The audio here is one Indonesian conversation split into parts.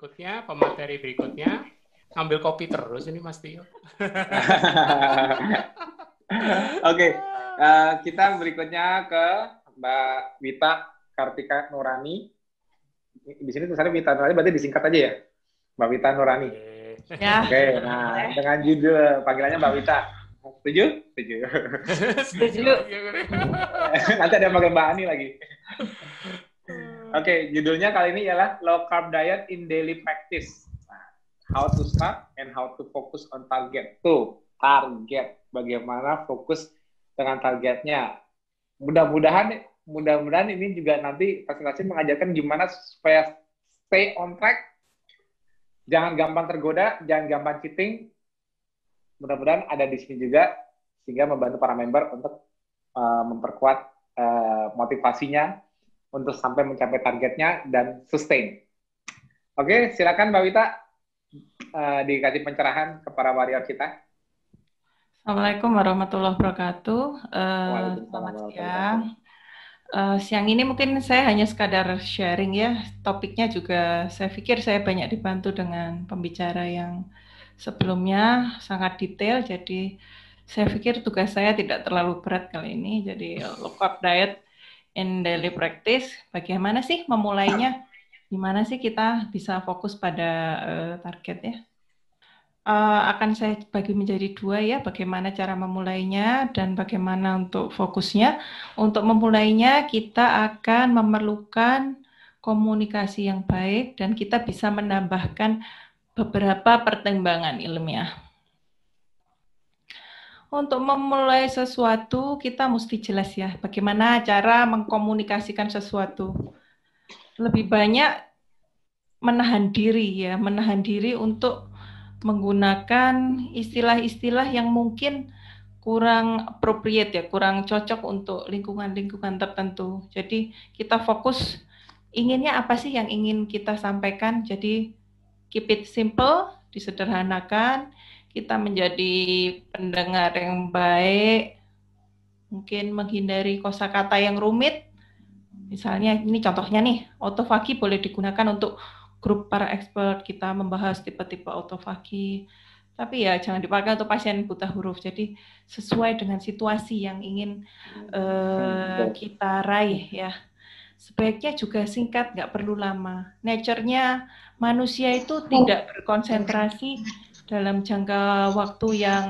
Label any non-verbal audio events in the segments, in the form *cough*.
berikutnya, pemateri berikutnya. Ambil kopi terus ini Mas Tio. *laughs* Oke, uh, kita berikutnya ke Mbak Wita Kartika Nurani. Di sini tulisannya Wita Nurani, berarti disingkat aja ya? Mbak Wita Nurani. Ya. Oke, nah dengan judul panggilannya Mbak Wita. Setuju? Setuju. Setuju. *laughs* Nanti ada yang panggil Mbak Ani lagi. Oke, okay, judulnya kali ini ialah Low Carb Diet in Daily Practice. Nah, how to start and how to focus on target. Tuh, target. Bagaimana fokus dengan targetnya. Mudah-mudahan mudah-mudahan ini juga nanti presentasi mengajarkan gimana supaya stay on track. Jangan gampang tergoda, jangan gampang cheating. Mudah-mudahan ada di sini juga sehingga membantu para member untuk uh, memperkuat uh, motivasinya untuk sampai mencapai targetnya dan sustain. Oke, silakan Mbak Wita uh, dikasih pencerahan kepada warrior kita. Assalamualaikum warahmatullahi wabarakatuh. Uh, selamat siang. Uh, siang ini mungkin saya hanya sekadar sharing ya. Topiknya juga saya pikir saya banyak dibantu dengan pembicara yang sebelumnya sangat detail. Jadi saya pikir tugas saya tidak terlalu berat kali ini. Jadi low carb diet in daily practice, bagaimana sih memulainya? Gimana sih kita bisa fokus pada uh, target ya? Uh, akan saya bagi menjadi dua ya, bagaimana cara memulainya dan bagaimana untuk fokusnya. Untuk memulainya kita akan memerlukan komunikasi yang baik dan kita bisa menambahkan beberapa pertimbangan ilmiah untuk memulai sesuatu kita mesti jelas ya bagaimana cara mengkomunikasikan sesuatu. Lebih banyak menahan diri ya, menahan diri untuk menggunakan istilah-istilah yang mungkin kurang appropriate ya, kurang cocok untuk lingkungan-lingkungan tertentu. Jadi kita fokus inginnya apa sih yang ingin kita sampaikan. Jadi keep it simple, disederhanakan, kita menjadi pendengar yang baik, mungkin menghindari kosakata yang rumit. Misalnya ini contohnya nih, autofagi boleh digunakan untuk grup para expert kita membahas tipe-tipe autofagi. Tapi ya jangan dipakai untuk pasien buta huruf. Jadi sesuai dengan situasi yang ingin uh, kita raih ya. Sebaiknya juga singkat, nggak perlu lama. Nature-nya manusia itu tidak berkonsentrasi dalam jangka waktu yang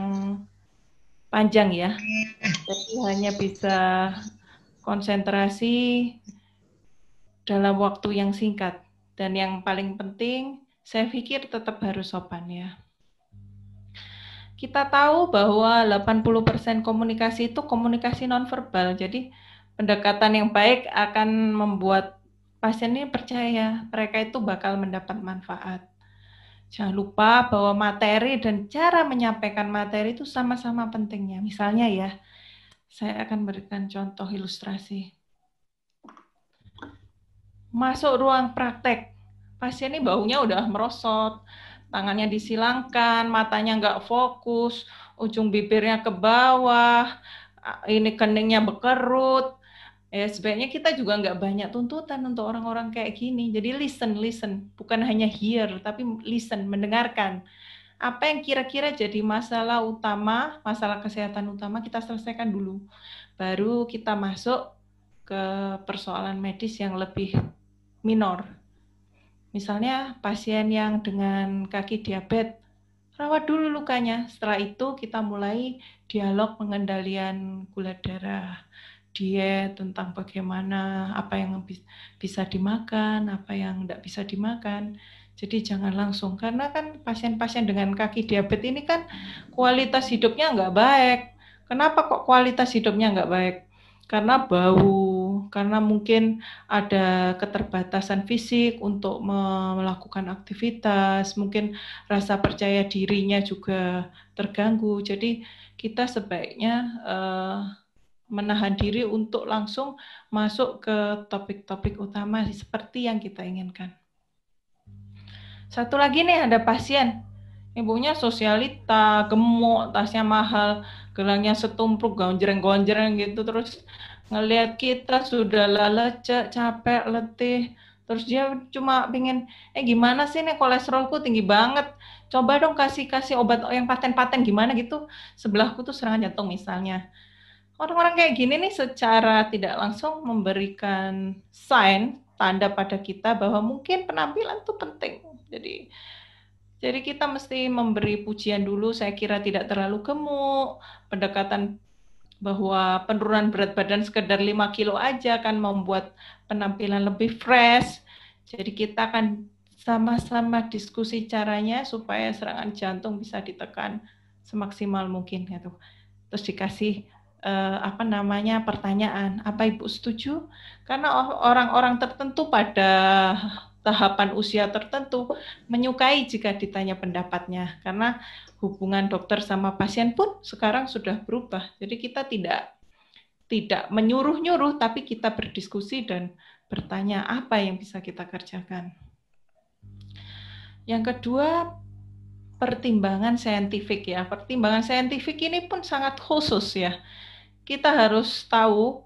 panjang ya. Jadi hanya bisa konsentrasi dalam waktu yang singkat. Dan yang paling penting, saya pikir tetap harus sopan ya. Kita tahu bahwa 80% komunikasi itu komunikasi nonverbal. Jadi pendekatan yang baik akan membuat pasien ini percaya mereka itu bakal mendapat manfaat. Jangan lupa bahwa materi dan cara menyampaikan materi itu sama-sama pentingnya. Misalnya ya, saya akan berikan contoh ilustrasi. Masuk ruang praktek, pasien ini baunya udah merosot, tangannya disilangkan, matanya nggak fokus, ujung bibirnya ke bawah, ini keningnya bekerut, ya sebenarnya kita juga nggak banyak tuntutan untuk orang-orang kayak gini. Jadi listen, listen, bukan hanya hear, tapi listen, mendengarkan. Apa yang kira-kira jadi masalah utama, masalah kesehatan utama kita selesaikan dulu. Baru kita masuk ke persoalan medis yang lebih minor. Misalnya pasien yang dengan kaki diabetes, rawat dulu lukanya. Setelah itu kita mulai dialog pengendalian gula darah diet tentang bagaimana apa yang bisa dimakan, apa yang tidak bisa dimakan. Jadi jangan langsung karena kan pasien-pasien dengan kaki diabetes ini kan kualitas hidupnya nggak baik. Kenapa kok kualitas hidupnya nggak baik? Karena bau, karena mungkin ada keterbatasan fisik untuk melakukan aktivitas, mungkin rasa percaya dirinya juga terganggu. Jadi kita sebaiknya uh, menahan diri untuk langsung masuk ke topik-topik utama seperti yang kita inginkan. Satu lagi nih ada pasien, ibunya sosialita, gemuk, tasnya mahal, gelangnya setumpuk, gonjreng-gonjreng gitu terus ngelihat kita sudah lecek, capek, letih, Terus dia cuma pengen, eh gimana sih nih kolesterolku tinggi banget. Coba dong kasih kasih obat yang paten-paten gimana gitu. Sebelahku tuh serangan jantung misalnya. Orang-orang kayak gini nih secara tidak langsung memberikan sign tanda pada kita bahwa mungkin penampilan itu penting. Jadi jadi kita mesti memberi pujian dulu, saya kira tidak terlalu gemuk, pendekatan bahwa penurunan berat badan sekedar 5 kilo aja kan membuat penampilan lebih fresh. Jadi kita akan sama-sama diskusi caranya supaya serangan jantung bisa ditekan semaksimal mungkin gitu. Terus dikasih eh, apa namanya pertanyaan, apa Ibu setuju? Karena orang-orang tertentu pada tahapan usia tertentu menyukai jika ditanya pendapatnya karena hubungan dokter sama pasien pun sekarang sudah berubah. Jadi kita tidak tidak menyuruh-nyuruh tapi kita berdiskusi dan bertanya apa yang bisa kita kerjakan. Yang kedua pertimbangan saintifik ya. Pertimbangan saintifik ini pun sangat khusus ya. Kita harus tahu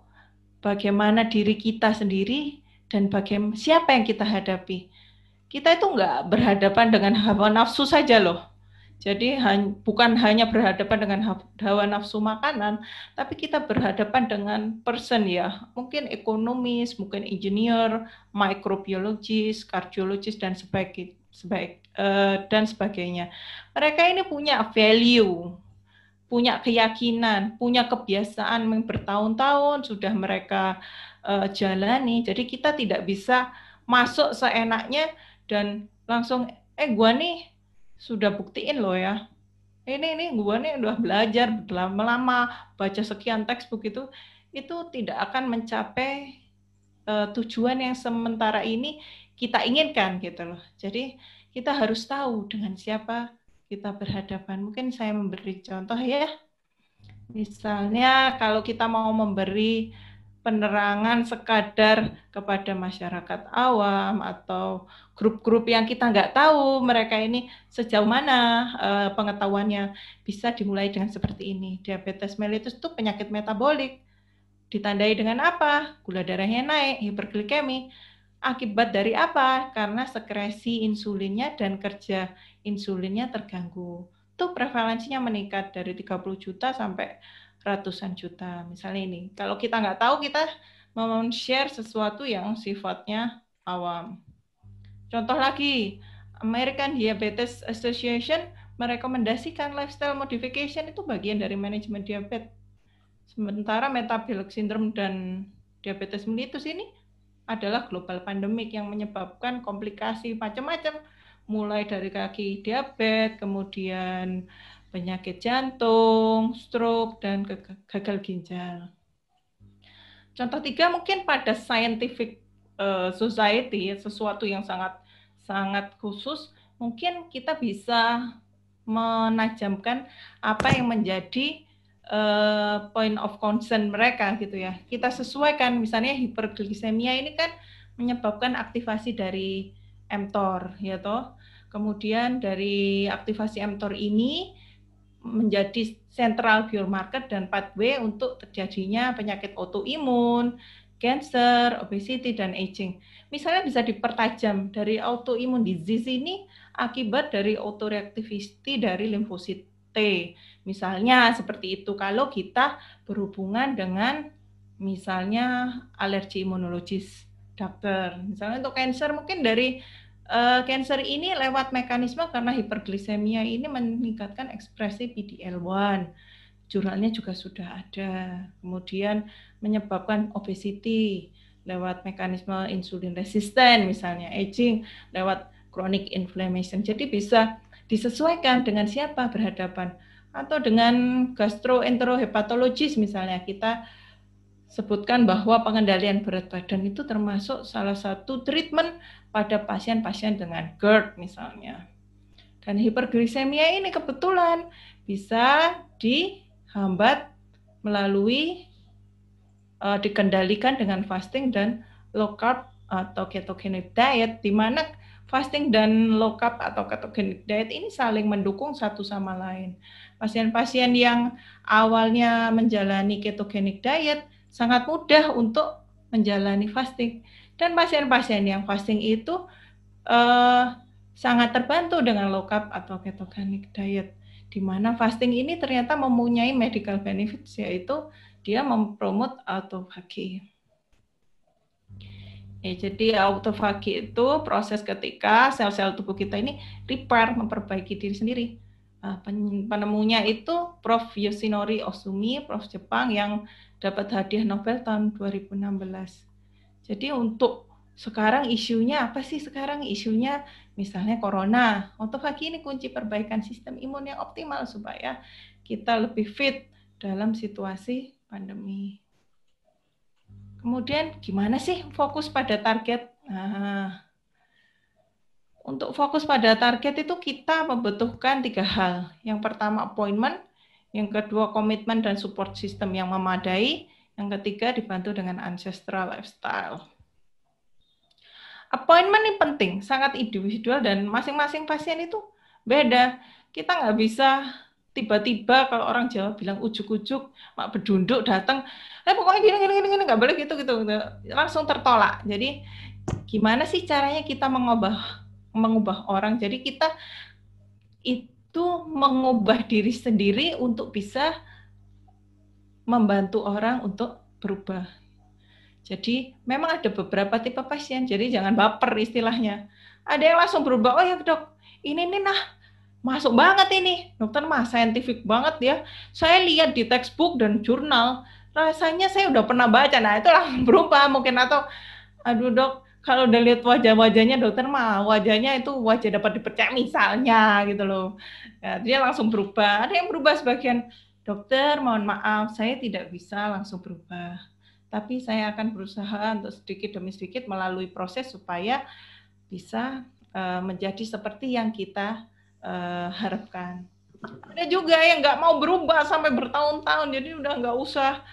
bagaimana diri kita sendiri dan bagaimana siapa yang kita hadapi. Kita itu enggak berhadapan dengan hawa nafsu saja loh. Jadi bukan hanya berhadapan dengan hawa nafsu makanan, tapi kita berhadapan dengan person ya, mungkin ekonomis, mungkin engineer, microbiologis, kardiologis dan sebagainya, sebaik, uh, dan sebagainya. Mereka ini punya value, punya keyakinan, punya kebiasaan bertahun-tahun sudah mereka uh, jalani. Jadi kita tidak bisa masuk seenaknya dan langsung eh gua nih sudah buktiin loh ya. Ini ini gua nih udah belajar lama-lama baca sekian textbook itu itu tidak akan mencapai uh, tujuan yang sementara ini kita inginkan gitu loh. Jadi kita harus tahu dengan siapa kita berhadapan. Mungkin saya memberi contoh ya. Misalnya kalau kita mau memberi penerangan sekadar kepada masyarakat awam atau grup-grup yang kita nggak tahu mereka ini sejauh mana uh, pengetahuannya bisa dimulai dengan seperti ini. Diabetes mellitus itu penyakit metabolik. Ditandai dengan apa? Gula darahnya naik, hiperglikemi. Akibat dari apa? Karena sekresi insulinnya dan kerja insulinnya terganggu. Itu prevalensinya meningkat dari 30 juta sampai ratusan juta. Misalnya ini, kalau kita nggak tahu, kita mau share sesuatu yang sifatnya awam. Contoh lagi, American Diabetes Association merekomendasikan lifestyle modification itu bagian dari manajemen diabetes. Sementara metabolic syndrome dan diabetes mellitus ini adalah global pandemik yang menyebabkan komplikasi macam-macam mulai dari kaki diabetes, kemudian penyakit jantung, stroke, dan gagal ginjal. Contoh tiga mungkin pada scientific uh, society, sesuatu yang sangat sangat khusus, mungkin kita bisa menajamkan apa yang menjadi uh, point of concern mereka gitu ya. Kita sesuaikan misalnya hiperglisemia ini kan menyebabkan aktivasi dari mTOR ya toh. Kemudian dari aktivasi mTOR ini menjadi sentral biomarker dan pathway untuk terjadinya penyakit autoimun, cancer, obesity, dan aging. Misalnya bisa dipertajam dari autoimun disease ini akibat dari autoreactivity dari limfosit T. Misalnya seperti itu kalau kita berhubungan dengan misalnya alergi imunologis dokter. Misalnya untuk cancer mungkin dari Uh, cancer ini lewat mekanisme karena hiperglisemia ini meningkatkan ekspresi PDL1. Jurnalnya juga sudah ada. Kemudian menyebabkan obesity lewat mekanisme insulin resisten misalnya, aging lewat chronic inflammation. Jadi bisa disesuaikan dengan siapa berhadapan atau dengan gastroenterohepatologis misalnya kita sebutkan bahwa pengendalian berat badan itu termasuk salah satu treatment pada pasien-pasien dengan GERD misalnya. Dan hiperglisemia ini kebetulan bisa dihambat melalui uh, dikendalikan dengan fasting dan low carb atau ketogenic diet di mana fasting dan low carb atau ketogenic diet ini saling mendukung satu sama lain. Pasien-pasien yang awalnya menjalani ketogenic diet sangat mudah untuk menjalani fasting. Dan pasien-pasien yang fasting itu uh, sangat terbantu dengan low carb atau ketogenic diet, di mana fasting ini ternyata mempunyai medical benefits, yaitu dia mempromot autofagi. Ya, jadi autofagi itu proses ketika sel-sel tubuh kita ini repair, memperbaiki diri sendiri. Nah, penemunya itu Prof. Yoshinori Osumi, Prof. Jepang yang dapat hadiah Nobel tahun 2016. Jadi untuk sekarang isunya apa sih sekarang? Isunya misalnya corona. Autofagi ini kunci perbaikan sistem imun yang optimal supaya kita lebih fit dalam situasi pandemi. Kemudian gimana sih fokus pada target? Nah, untuk fokus pada target itu kita membutuhkan tiga hal. Yang pertama appointment, yang kedua komitmen dan support system yang memadai, yang ketiga dibantu dengan ancestral lifestyle. Appointment ini penting, sangat individual dan masing-masing pasien itu beda. Kita nggak bisa tiba-tiba kalau orang Jawa bilang ujuk-ujuk, mak berdunduk datang, eh pokoknya gini gini gini nggak boleh gitu gitu langsung tertolak. Jadi gimana sih caranya kita mengubah mengubah orang? Jadi kita itu mengubah diri sendiri untuk bisa membantu orang untuk berubah. Jadi memang ada beberapa tipe pasien, jadi jangan baper istilahnya. Ada yang langsung berubah, oh ya dok, ini nih nah masuk banget ini. Dokter mah saintifik banget ya. Saya lihat di textbook dan jurnal rasanya saya udah pernah baca. Nah itu langsung *laughs* berubah mungkin. Atau aduh dok kalau udah lihat wajah-wajahnya dokter mah wajahnya itu wajah dapat dipercaya misalnya gitu loh. Ya, dia langsung berubah. Ada yang berubah sebagian dokter mohon maaf saya tidak bisa langsung berubah. Tapi saya akan berusaha untuk sedikit demi sedikit melalui proses supaya bisa uh, menjadi seperti yang kita uh, harapkan. Ada juga yang nggak mau berubah sampai bertahun-tahun, jadi udah nggak usah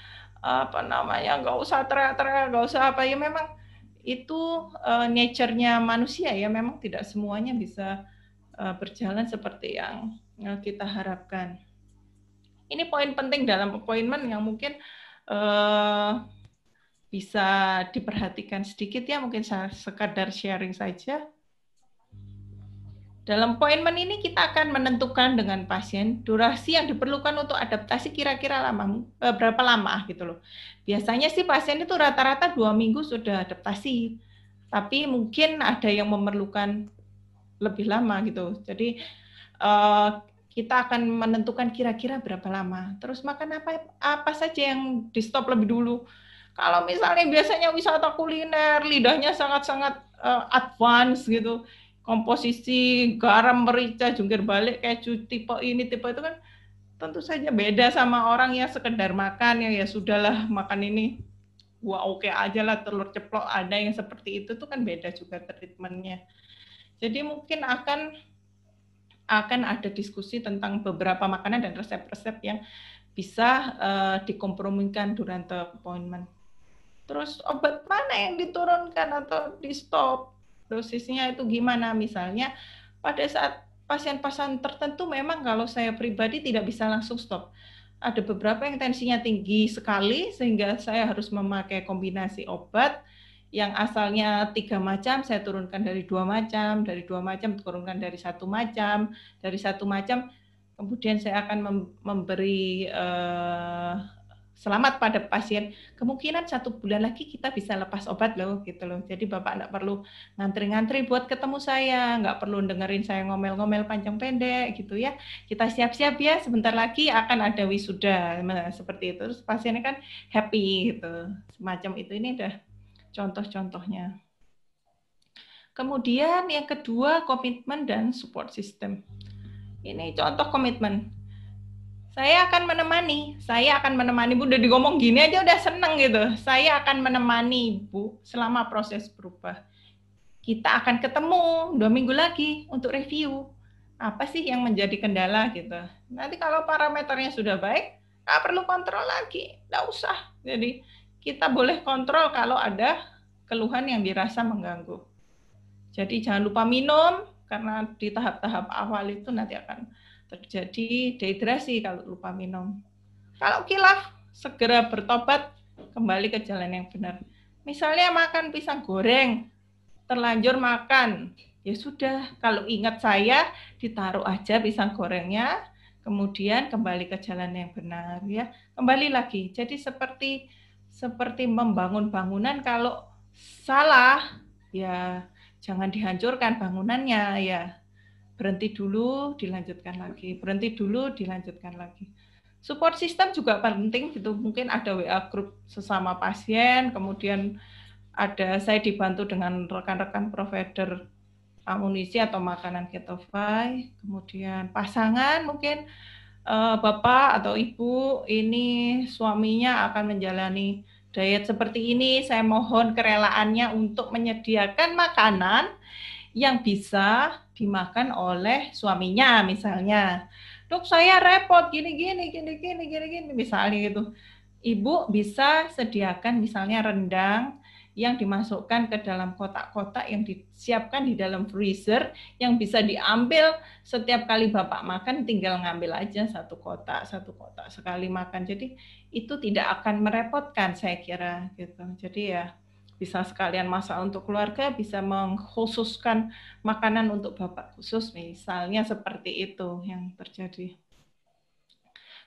apa namanya, nggak usah teriak-teriak, nggak usah apa ya memang itu uh, nature-nya manusia ya, memang tidak semuanya bisa uh, berjalan seperti yang kita harapkan. Ini poin penting dalam appointment yang mungkin uh, bisa diperhatikan sedikit ya, mungkin sekadar sharing saja. Dalam appointment ini kita akan menentukan dengan pasien durasi yang diperlukan untuk adaptasi kira-kira lama eh, berapa lama gitu loh. Biasanya sih pasien itu rata-rata dua minggu sudah adaptasi, tapi mungkin ada yang memerlukan lebih lama gitu. Jadi eh, kita akan menentukan kira-kira berapa lama. Terus makan apa apa saja yang di stop lebih dulu. Kalau misalnya biasanya wisata kuliner, lidahnya sangat-sangat uh, advance gitu komposisi garam, merica, jungkir balik, keju tipe ini, tipe itu kan tentu saja beda sama orang yang sekedar makan ya ya sudahlah makan ini gua oke okay aja lah telur ceplok ada yang seperti itu tuh kan beda juga treatmentnya. Jadi mungkin akan akan ada diskusi tentang beberapa makanan dan resep-resep yang bisa uh, dikompromikan durante appointment. Terus obat mana yang diturunkan atau di stop? Dosisnya itu gimana? Misalnya pada saat pasien-pasien tertentu memang kalau saya pribadi tidak bisa langsung stop. Ada beberapa yang tensinya tinggi sekali sehingga saya harus memakai kombinasi obat yang asalnya tiga macam saya turunkan dari dua macam dari dua macam turunkan dari satu macam dari satu macam. Kemudian saya akan memberi uh, selamat pada pasien, kemungkinan satu bulan lagi kita bisa lepas obat loh gitu loh. Jadi Bapak nggak perlu ngantri-ngantri buat ketemu saya, nggak perlu dengerin saya ngomel-ngomel panjang pendek gitu ya. Kita siap-siap ya, sebentar lagi akan ada wisuda nah, seperti itu. Terus pasiennya kan happy gitu. Semacam itu ini udah contoh-contohnya. Kemudian yang kedua komitmen dan support system. Ini contoh komitmen saya akan menemani, saya akan menemani Bu. Udah digomong gini aja udah seneng gitu. Saya akan menemani Bu selama proses berubah. Kita akan ketemu dua minggu lagi untuk review. Apa sih yang menjadi kendala gitu. Nanti kalau parameternya sudah baik, nggak perlu kontrol lagi, nggak usah. Jadi kita boleh kontrol kalau ada keluhan yang dirasa mengganggu. Jadi jangan lupa minum, karena di tahap-tahap awal itu nanti akan terjadi dehidrasi kalau lupa minum. Kalau kilaf, segera bertobat kembali ke jalan yang benar. Misalnya makan pisang goreng, terlanjur makan, ya sudah. Kalau ingat saya, ditaruh aja pisang gorengnya, kemudian kembali ke jalan yang benar ya. Kembali lagi. Jadi seperti seperti membangun bangunan kalau salah ya jangan dihancurkan bangunannya ya. Berhenti dulu, dilanjutkan lagi. Berhenti dulu, dilanjutkan lagi. Support system juga penting gitu. Mungkin ada WA group sesama pasien, kemudian ada saya dibantu dengan rekan-rekan provider amunisi atau makanan ketofy, kemudian pasangan mungkin uh, bapak atau ibu ini suaminya akan menjalani diet seperti ini, saya mohon kerelaannya untuk menyediakan makanan yang bisa dimakan oleh suaminya misalnya. Dok, saya repot gini gini gini gini gini gini misalnya gitu. Ibu bisa sediakan misalnya rendang yang dimasukkan ke dalam kotak-kotak yang disiapkan di dalam freezer yang bisa diambil setiap kali Bapak makan tinggal ngambil aja satu kotak, satu kotak sekali makan. Jadi itu tidak akan merepotkan saya kira gitu. Jadi ya bisa sekalian masak untuk keluarga, bisa mengkhususkan makanan untuk Bapak khusus misalnya seperti itu yang terjadi.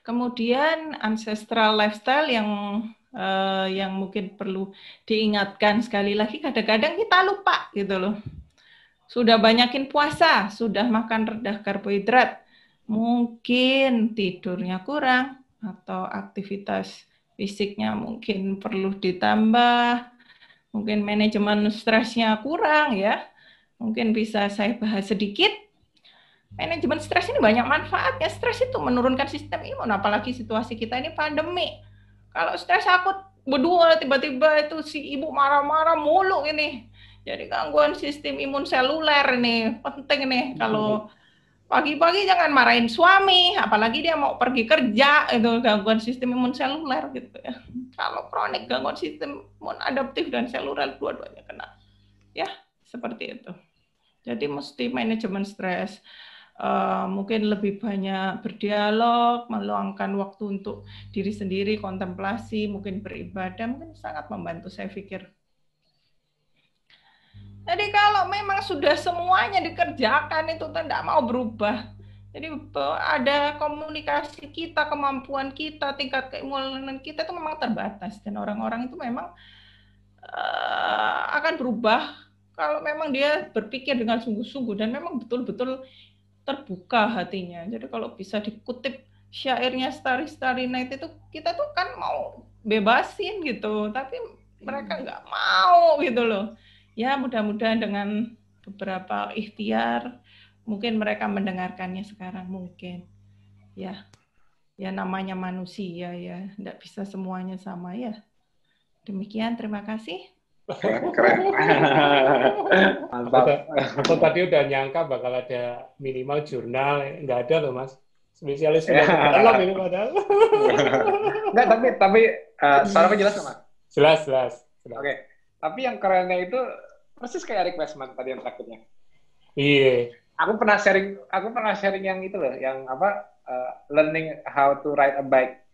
Kemudian ancestral lifestyle yang uh, yang mungkin perlu diingatkan sekali lagi kadang-kadang kita lupa gitu loh. Sudah banyakin puasa, sudah makan rendah karbohidrat, mungkin tidurnya kurang atau aktivitas fisiknya mungkin perlu ditambah, mungkin manajemen stresnya kurang ya. Mungkin bisa saya bahas sedikit. Manajemen stres ini banyak manfaatnya. Stres itu menurunkan sistem imun, apalagi situasi kita ini pandemi kalau stres aku berdua tiba-tiba itu si ibu marah-marah mulu ini. Jadi gangguan sistem imun seluler nih, penting nih kalau pagi-pagi jangan marahin suami, apalagi dia mau pergi kerja itu gangguan sistem imun seluler gitu ya. Kalau kronik gangguan sistem imun adaptif dan seluler dua-duanya kena. Ya, seperti itu. Jadi mesti manajemen stres uh, mungkin lebih banyak berdialog, meluangkan waktu untuk diri sendiri, kontemplasi, mungkin beribadah, mungkin sangat membantu saya pikir. Jadi kalau memang sudah semuanya dikerjakan itu tidak mau berubah. Jadi ada komunikasi kita, kemampuan kita, tingkat keimunan kita itu memang terbatas dan orang-orang itu memang uh, akan berubah kalau memang dia berpikir dengan sungguh-sungguh dan memang betul-betul terbuka hatinya. Jadi kalau bisa dikutip syairnya Starry Starry Night itu kita tuh kan mau bebasin gitu, tapi mereka hmm. nggak mau gitu loh. Ya mudah-mudahan dengan beberapa ikhtiar mungkin mereka mendengarkannya sekarang mungkin. Ya, ya namanya manusia ya, nggak bisa semuanya sama ya. Demikian, terima kasih. Keren, keren. *laughs* Mantap. Aku tadi udah nyangka bakal ada minimal jurnal, nggak ada loh mas. Spesialis ya. dalam ini padahal. *laughs* Enggak, tapi tapi uh, suara jelas nggak mas? Jelas, jelas. Oke. Okay. Tapi yang kerennya itu persis kayak Eric Westman tadi yang terakhirnya. Iya. Aku pernah sharing, aku pernah sharing yang itu loh, yang apa? Uh, learning how to ride a bike.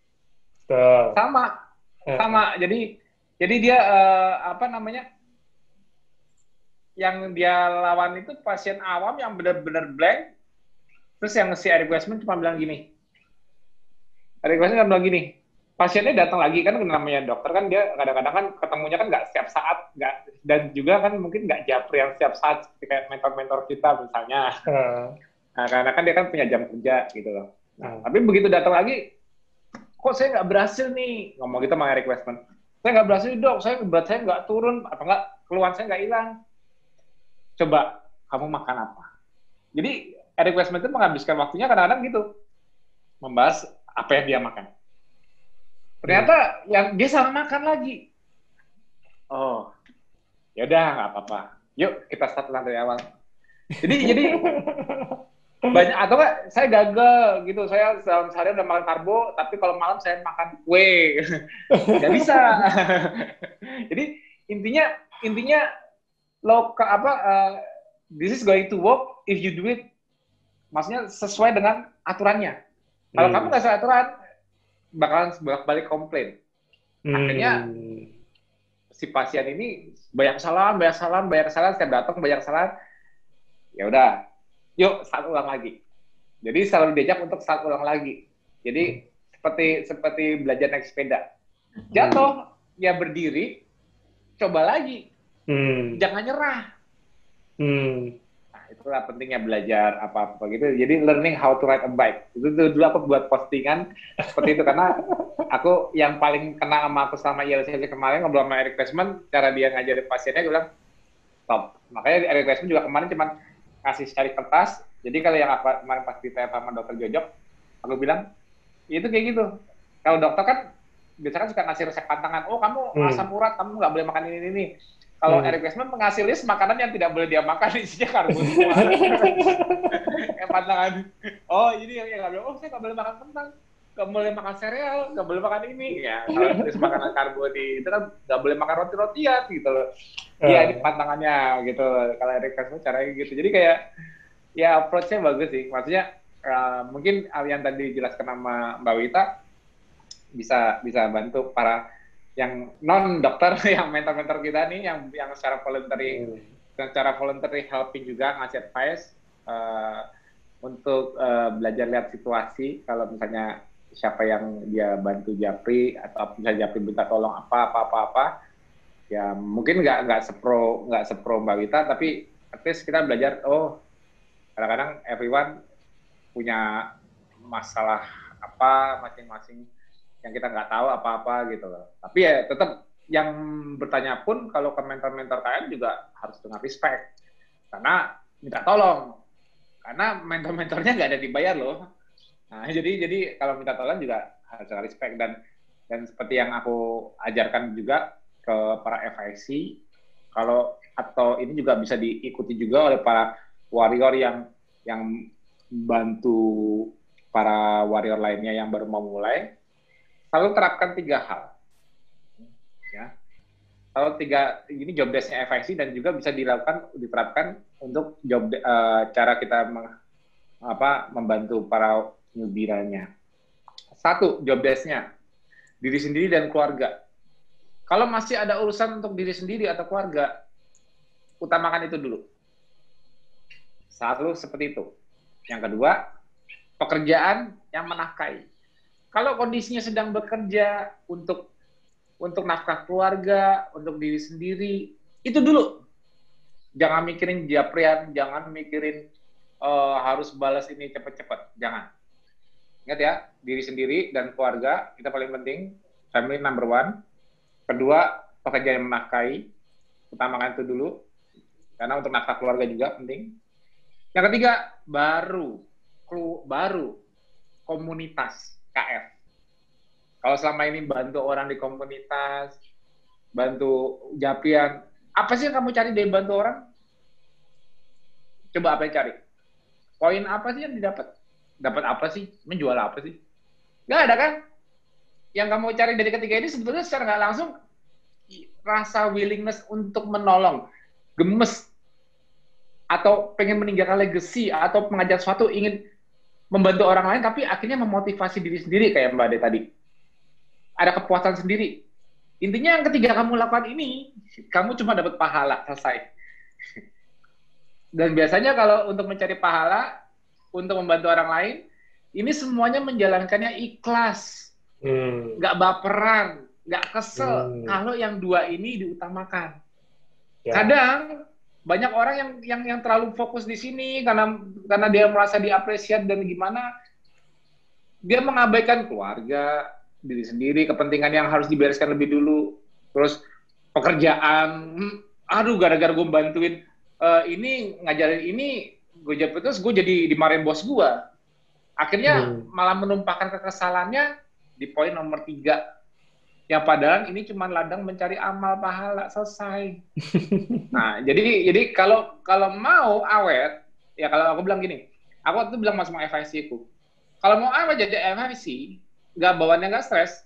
Tuh. Sama, eh. sama. Jadi jadi dia uh, apa namanya? Yang dia lawan itu pasien awam yang benar-benar blank. Terus yang si Eric Westman cuma bilang gini. Eric Westman bilang gini, pasiennya datang lagi kan namanya dokter kan dia kadang-kadang kan ketemunya kan nggak setiap saat nggak dan juga kan mungkin nggak japri yang setiap saat seperti kayak mentor-mentor kita misalnya. Nah, karena kan dia kan punya jam kerja gitu loh. Nah, tapi begitu datang lagi kok saya nggak berhasil nih? Ngomong gitu sama Eric Westman. Saya nggak berhasil dok, saya berat saya nggak turun, apa nggak keluhan saya nggak hilang. Coba kamu makan apa? Jadi Eric Westman itu menghabiskan waktunya kadang-kadang gitu, membahas apa yang dia makan. Ternyata hmm. yang dia salah makan lagi. Oh, ya udah nggak apa-apa. Yuk kita start dari awal. Jadi *laughs* jadi banyak atau enggak saya gagal gitu saya dalam sehari udah makan karbo tapi kalau malam saya makan kue *laughs* nggak bisa *laughs* jadi intinya intinya lo apa uh, this is going to work if you do it maksudnya sesuai dengan aturannya kalau hmm. kamu nggak sesuai aturan bakalan balik komplain hmm. akhirnya si pasien ini banyak kesalahan, banyak kesalahan, banyak kesalahan, setiap datang banyak kesalahan, ya udah, yuk saat ulang lagi. Jadi selalu diajak untuk saat ulang lagi. Jadi seperti seperti belajar naik sepeda. Jatuh, ya berdiri, coba lagi. Hmm. Jangan nyerah. Hmm. Itulah pentingnya belajar apa-apa gitu. Jadi learning how to ride a bike. Itu tuh dulu aku buat postingan seperti itu karena aku yang paling kena sama aku sama ILCC kemarin ngobrol sama Eric Desmond, cara dia ngajarin pasiennya, gue bilang, top. Makanya Eric Desmond juga kemarin cuma ngasih cari kertas. Jadi kalau yang apa kemarin pas ditanya sama dokter Jojok, aku bilang, itu kayak gitu. Kalau dokter kan biasanya kan suka ngasih resep pantangan. Oh kamu Hmm. asam urat, kamu nggak boleh makan ini ini. Kalau Hmm. Eric Westman mengasih list makanan yang tidak boleh dia makan isinya karbo semua. *laughs* yang pantangan. Oh ini yang yang nggak boleh. Oh saya nggak boleh makan kentang, nggak boleh makan sereal, nggak boleh makan ini. Ya kalau *laughs* list makanan karbo di itu kan nggak boleh makan roti rotian gitu loh. Iya Ah. ini pantangannya gitu. Kalau Eric Westman caranya gitu. Jadi kayak ya approach-nya bagus sih. Maksudnya eh, mungkin yang tadi dijelaskan sama Mbak Wita bisa bisa bantu para yang non dokter *laughs* yang mentor-mentor kita nih yang yang secara voluntary Hmm. secara voluntary helping juga ngasih advice eh, untuk eh, belajar lihat situasi kalau misalnya siapa yang dia bantu Japri atau misalnya Japri minta tolong apa apa apa apa ya mungkin nggak nggak sepro nggak sepro Mbak Wita tapi at least kita belajar oh kadang-kadang everyone punya masalah apa masing-masing yang kita nggak tahu apa-apa gitu loh. Tapi ya tetap yang bertanya pun kalau ke mentor-mentor KM juga harus dengan respect. Karena minta tolong. Karena mentor-mentornya nggak ada dibayar loh. Nah, *laughs* jadi jadi kalau minta tolong juga harus dengan respect dan dan seperti yang aku ajarkan juga ke para FIC kalau atau ini juga bisa diikuti juga oleh para warrior yang yang bantu para warrior lainnya yang baru mau mulai selalu terapkan tiga hal. Ya. Kalau tiga ini job desk-nya FIC dan juga bisa dilakukan diterapkan untuk job eh, cara kita meng- apa membantu para newbie-nya. Satu, job desk-nya diri sendiri dan keluarga. Kalau masih ada urusan untuk diri sendiri atau keluarga, utamakan itu dulu. Selalu seperti itu. Yang kedua, pekerjaan yang menafkahi kalau kondisinya sedang bekerja untuk untuk nafkah keluarga, untuk diri sendiri, itu dulu. Jangan mikirin japrian, jangan mikirin eh, harus balas ini cepat-cepat, jangan. Ingat ya, diri sendiri dan keluarga kita paling penting, family number one. Kedua, pekerjaan yang menafkahi, utamakan itu dulu, karena untuk nafkah keluarga juga penting. Yang ketiga, baru, baru komunitas KF. Kalau selama ini bantu orang di komunitas, bantu japian, apa sih yang kamu cari dari bantu orang? Coba apa yang cari? Poin apa sih yang didapat? Dapat apa sih? Menjual apa sih? Gak ada kan? Yang kamu cari dari ketiga ini sebetulnya secara nggak langsung rasa willingness untuk menolong, gemes, atau pengen meninggalkan legacy, atau mengajak suatu ingin membantu orang lain, tapi akhirnya memotivasi diri sendiri kayak Mbak Ade tadi. Ada kepuasan sendiri. Intinya yang ketiga kamu lakukan ini, kamu cuma dapat pahala, selesai. Dan biasanya kalau untuk mencari pahala, untuk membantu orang lain, ini semuanya menjalankannya ikhlas, Hmm. nggak baperan, nggak kesel. Hmm. Kalau yang dua ini diutamakan. Ya. Kadang banyak orang yang yang yang terlalu fokus di sini karena karena dia merasa diapresiasi dan gimana dia mengabaikan keluarga, diri sendiri, kepentingan yang harus dibereskan lebih dulu. Terus pekerjaan, hmm, aduh gara-gara gue bantuin eh, ini ngajarin ini, gue jadi terus gue jadi dimarahin bos gue. Akhirnya Hmm. malah menumpahkan kekesalannya di poin nomor tiga. Yang padahal ini cuma ladang mencari amal pahala selesai. *laughs* Nah, jadi jadi kalau kalau mau awet, ya kalau aku bilang gini, aku tuh bilang sama FIC ku, kalau mau awet jadi FIC, nggak bawaannya nggak stres,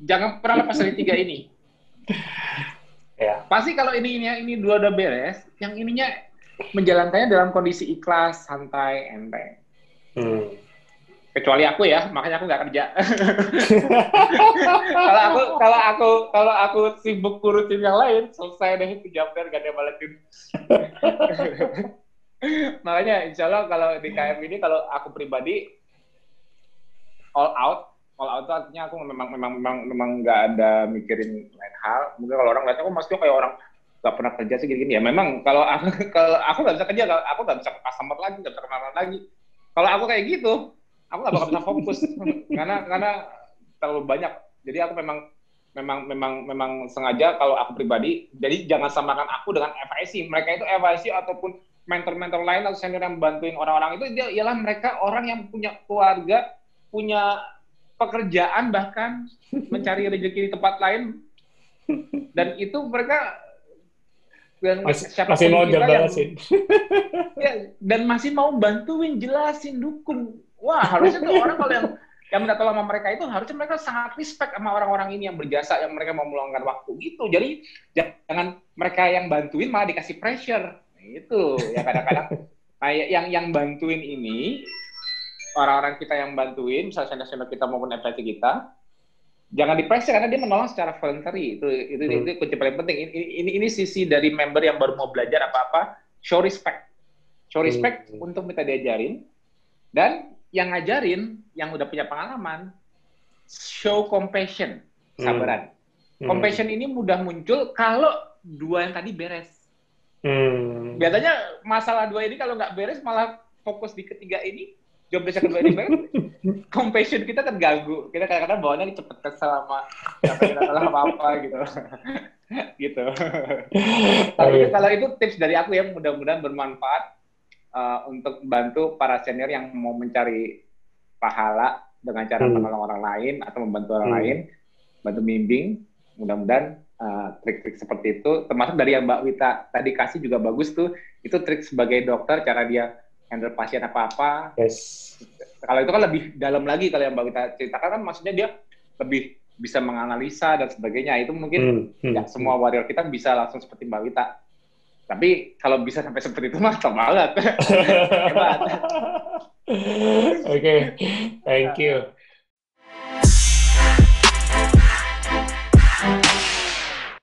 jangan pernah lepas dari tiga ini. *laughs* Ya. Pasti kalau ini ini ini dua udah beres, yang ininya menjalankannya dalam kondisi ikhlas, santai, enteng. Hmm. Kecuali aku ya makanya aku nggak kerja. *laughs* Kalau aku kalau aku kalau aku sibuk kurusin yang lain selesai deh itu jam gak ada balesin. *laughs* Makanya insya Allah kalau di KM ini kalau aku pribadi all out. All out itu artinya aku memang memang memang memang nggak ada mikirin lain hal. Mungkin kalau orang lihatnya aku masih kayak orang nggak pernah kerja sih gini-gini. Ya memang kalau aku *laughs* kalau aku nggak bisa kerja aku nggak bisa customer lagi nggak bisa kenalan lagi. Kalau aku kayak gitu aku nggak bakal bisa fokus. Karena karena terlalu banyak. Jadi aku memang memang memang memang sengaja kalau aku pribadi jadi jangan samakan aku dengan FIC mereka itu FIC ataupun mentor-mentor lain atau senior yang bantuin orang-orang itu dia ialah mereka orang yang punya keluarga punya pekerjaan bahkan mencari rezeki di tempat lain. Dan itu mereka dan masih, siapa masih mau jelasin ya, dan masih mau bantuin jelasin dukung wah harusnya tuh orang kalau yang yang minta tolong sama mereka itu harusnya mereka sangat respect sama orang-orang ini yang berjasa yang mereka mau meluangkan waktu gitu. Jadi jangan mereka yang bantuin malah dikasih pressure. Itu ya kadang-kadang *laughs* nah, yang yang bantuin ini orang-orang kita yang bantuin misalnya senior kita maupun FPT kita jangan dipressure karena dia menolong secara voluntary. Itu itu hmm. itu kunci paling penting. Ini, ini ini sisi dari member yang baru mau belajar apa-apa show respect. Show respect hmm. untuk minta diajarin. Dan yang ngajarin yang udah punya pengalaman show compassion sabaran. Hmm. compassion ini mudah muncul kalau dua yang tadi beres. Hmm. biasanya masalah dua ini kalau nggak beres malah fokus di ketiga ini job desk kedua ini banget *laughs* compassion kita terganggu. Kita kadang-kadang bawaannya cepet kesel sama apa apa gitu. *laughs* Gitu. *laughs* Tapi itu, kalau itu tips dari aku ya mudah-mudahan bermanfaat uh, untuk bantu para senior yang mau mencari pahala dengan cara hmm. menolong orang lain atau membantu orang hmm. lain bantu bimbing mudah-mudahan uh, trik-trik seperti itu termasuk dari yang Mbak Wita tadi kasih juga bagus tuh itu trik sebagai dokter cara dia handle pasien apa-apa. Yes. Kalau itu kan lebih dalam lagi kalau yang Mbak Wita ceritakan kan maksudnya dia lebih bisa menganalisa dan sebagainya. Itu mungkin hmm, hmm, ya, semua warrior kita bisa langsung seperti Mbak Wita. Tapi kalau bisa sampai seperti itu mah banget. *laughs* Oke, okay. thank you.